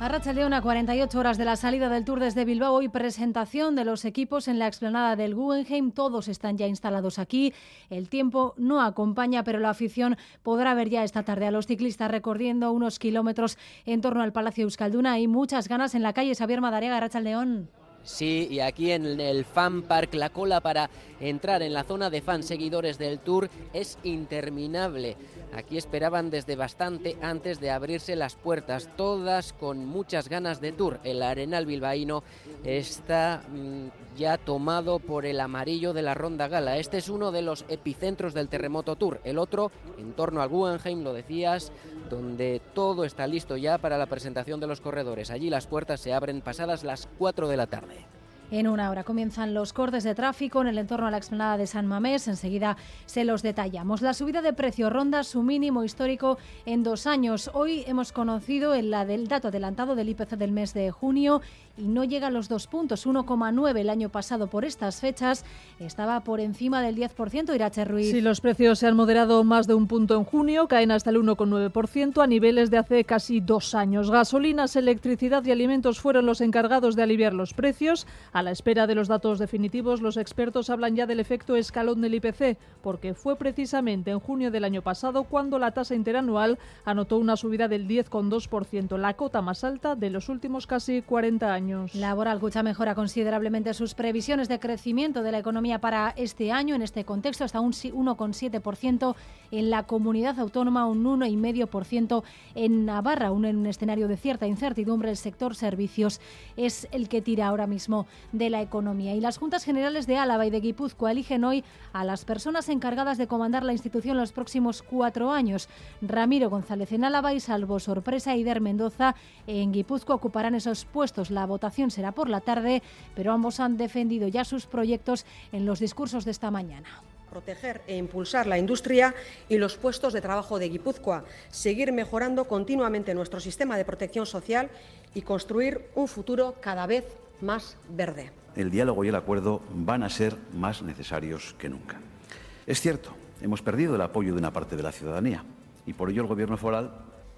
Arracha León a 48 horas de la salida del Tour desde Bilbao y presentación de los equipos en la explanada del Guggenheim. Todos están ya instalados aquí. El tiempo no acompaña, pero la afición podrá ver ya esta tarde a los ciclistas recorriendo unos kilómetros en torno al Palacio Euskalduna. Hay muchas ganas en la calle Xavier Madariaga, Arracha León. Sí, y aquí en el Fan Park la cola para entrar en la zona de fans seguidores del Tour es interminable. Aquí esperaban desde bastante antes de abrirse las puertas, todas con muchas ganas de tour. El Arenal Bilbaíno está mm, ya tomado por el amarillo de la Ronda Gala. Este es uno de los epicentros del terremoto tour. El otro, en torno al Guggenheim, lo decías, donde todo está listo ya para la presentación de los corredores. Allí las puertas se abren pasadas las 4 de la tarde. En una hora comienzan los cortes de tráfico en el entorno a la explanada de San Mamés. Enseguida se los detallamos. La subida de precio ronda su mínimo histórico en dos años. Hoy hemos conocido el, el dato adelantado del IPC del mes de junio y no llega a los dos puntos, 1,9 el año pasado por estas fechas, estaba por encima del 10%, Irache Ruiz. Sí, los precios se han moderado más de un punto en junio, caen hasta el 1,9% a niveles de hace casi dos años. Gasolinas, electricidad y alimentos fueron los encargados de aliviar los precios. A la espera de los datos definitivos, los expertos hablan ya del efecto escalón del IPC, porque fue precisamente en junio del año pasado cuando la tasa interanual anotó una subida del 10,2%, la cota más alta de los últimos casi 40 años. Laboral Cucha mejora considerablemente sus previsiones de crecimiento de la economía para este año. En este contexto, hasta un 1,7% en la comunidad autónoma, un 1,5% en Navarra, un, en un escenario de cierta incertidumbre. El sector servicios es el que tira ahora mismo de la economía. Y las Juntas Generales de Álava y de Guipúzcoa eligen hoy a las personas encargadas de comandar la institución los próximos cuatro años. Ramiro González en Álava y, salvo sorpresa, Ider Mendoza en Guipúzcoa ocuparán esos puestos. La votación será por la tarde, pero ambos han defendido ya sus proyectos en los discursos de esta mañana proteger e impulsar la industria y los puestos de trabajo de Guipúzcoa, seguir mejorando continuamente nuestro sistema de protección social y construir un futuro cada vez más verde. El diálogo y el acuerdo van a ser más necesarios que nunca. Es cierto, hemos perdido el apoyo de una parte de la ciudadanía y por ello el Gobierno foral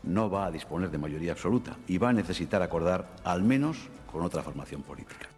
no va a disponer de mayoría absoluta y va a necesitar acordar al menos con otra formación política.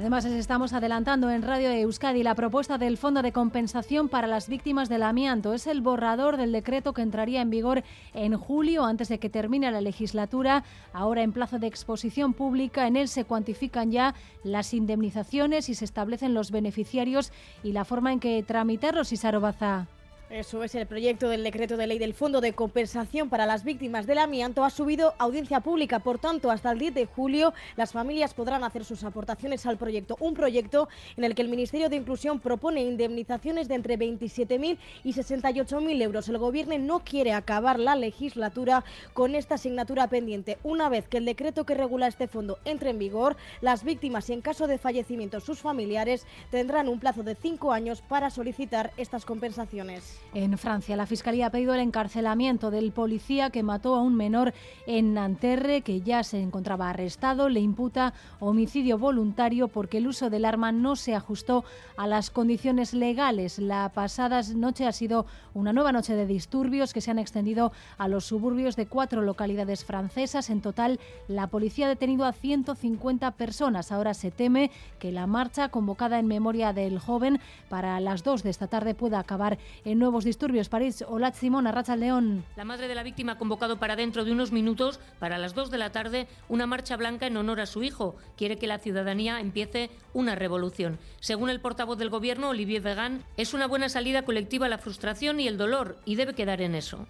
Además, estamos adelantando en Radio Euskadi la propuesta del Fondo de Compensación para las Víctimas del Amianto. Es el borrador del decreto que entraría en vigor en julio, antes de que termine la legislatura. Ahora en plazo de exposición pública, en él se cuantifican ya las indemnizaciones y se establecen los beneficiarios y la forma en que tramitarlos. y Sarobaza. Eso es, el proyecto del decreto de ley del Fondo de Compensación para las Víctimas del Amianto ha subido audiencia pública. Por tanto, hasta el 10 de julio las familias podrán hacer sus aportaciones al proyecto. Un proyecto en el que el Ministerio de Inclusión propone indemnizaciones de entre 27.000 y 68.000 euros. El Gobierno no quiere acabar la legislatura con esta asignatura pendiente. Una vez que el decreto que regula este fondo entre en vigor, las víctimas y en caso de fallecimiento sus familiares tendrán un plazo de cinco años para solicitar estas compensaciones. En Francia, la Fiscalía ha pedido el encarcelamiento del policía que mató a un menor en Nanterre, que ya se encontraba arrestado. Le imputa homicidio voluntario porque el uso del arma no se ajustó a las condiciones legales. La pasada noche ha sido una nueva noche de disturbios que se han extendido a los suburbios de cuatro localidades francesas. En total, la policía ha detenido a 150 personas. Ahora se teme que la marcha convocada en memoria del joven para las dos de esta tarde pueda acabar en nuevo nuevos disturbios. París, Olat Simón, Arracha León. La madre de la víctima ha convocado para dentro de unos minutos, para las 2 de la tarde, una marcha blanca en honor a su hijo. Quiere que la ciudadanía empiece una revolución. Según el portavoz del gobierno, Olivier Vegan, es una buena salida colectiva a la frustración y el dolor, y debe quedar en eso.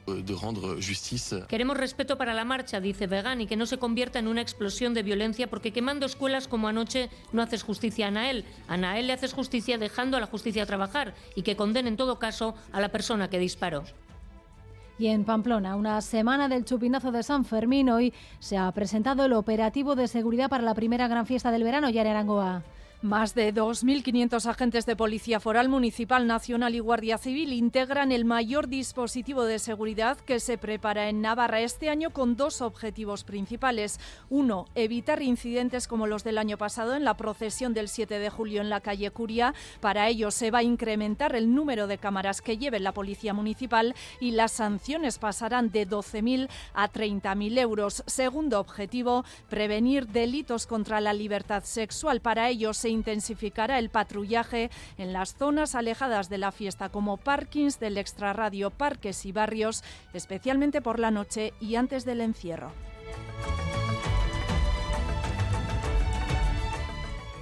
Queremos respeto para la marcha, dice Vegan, y que no se convierta en una explosión de violencia, porque quemando escuelas como anoche no haces justicia a Nael. A Nael le haces justicia dejando a la justicia trabajar, y que condene en todo caso a la persona que disparó. Y en Pamplona, una semana del chupinazo de San Fermín, hoy se ha presentado el operativo de seguridad para la primera gran fiesta del verano, Yare Arangoa. Más de 2.500 agentes de Policía Foral, Municipal, Nacional y Guardia Civil integran el mayor dispositivo de seguridad que se prepara en Navarra este año con dos objetivos principales. Uno, evitar incidentes como los del año pasado en la procesión del 7 de julio en la calle Curia. Para ello se va a incrementar el número de cámaras que lleve la Policía Municipal y las sanciones pasarán de 12.000 a 30.000 euros. Segundo objetivo, prevenir delitos contra la libertad sexual. Para ello se intensificará el patrullaje en las zonas alejadas de la fiesta como parkings del extrarradio, parques y barrios, especialmente por la noche y antes del encierro.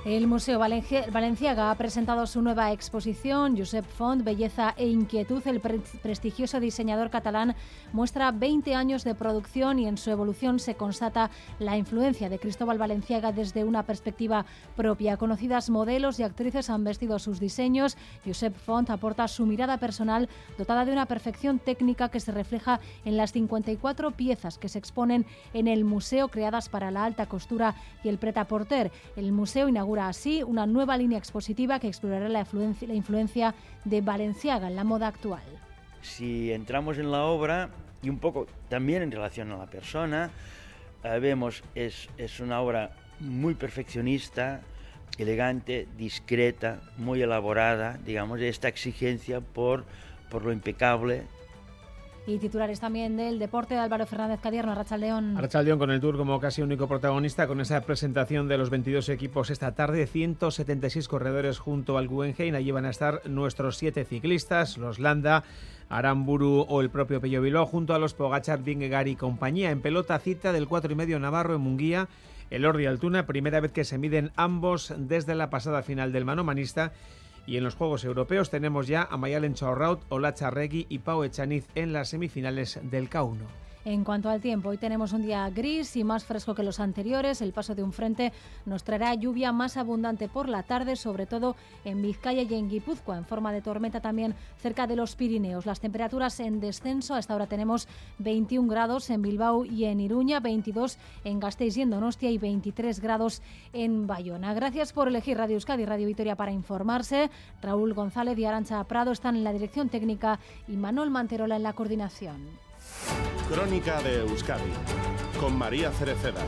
El Museo Valenciaga ha presentado su nueva exposición, Josep Font, Belleza e Inquietud. El prestigioso diseñador catalán muestra 20 años de producción y en su evolución se constata la influencia de Cristóbal Valenciaga desde una perspectiva propia. Conocidas modelos y actrices han vestido sus diseños. Josep Font aporta su mirada personal dotada de una perfección técnica que se refleja en las 54 piezas que se exponen en el museo creadas para la alta costura y el pret-à-porter. El museo inaugura así una nueva línea expositiva que explorará la influencia, de Valenciaga en la moda actual. Si entramos en la obra y un poco también en relación a la persona, eh, vemos es, es una obra muy perfeccionista, elegante, discreta, muy elaborada, digamos, esta exigencia por, por lo impecable y titulares también del deporte de Álvaro Fernández Cadierno, Arrachaldeón. Arrachaldeón con el Tour como casi único protagonista, con esa presentación de los 22 equipos esta tarde, 176 corredores junto al Guggenheim, allí van a estar nuestros siete ciclistas, los Landa, Aramburu o el propio Pello Bilbao, junto a los Pogachar, Vingegaard y compañía. En pelota cita del 4 y medio Navarro en Munguía, el Ordi Altuna, primera vez que se miden ambos desde la pasada final del manomanista y en los Juegos Europeos tenemos ya a Mayalen Chaurraut, Olacha Regui y Pau Echaniz en las semifinales del K1. En cuanto al tiempo, hoy tenemos un día gris y más fresco que los anteriores. El paso de un frente nos traerá lluvia más abundante por la tarde, sobre todo en Vizcaya y en Guipúzcoa, en forma de tormenta también cerca de los Pirineos. Las temperaturas en descenso, hasta ahora tenemos 21 grados en Bilbao y en Iruña, 22 en Gasteiz y en Donostia y 23 grados en Bayona. Gracias por elegir Radio Euskadi y Radio Vitoria para informarse. Raúl González y Arancha Prado están en la dirección técnica y Manuel Manterola en la coordinación. Crónica de Euskadi con María Cereceda.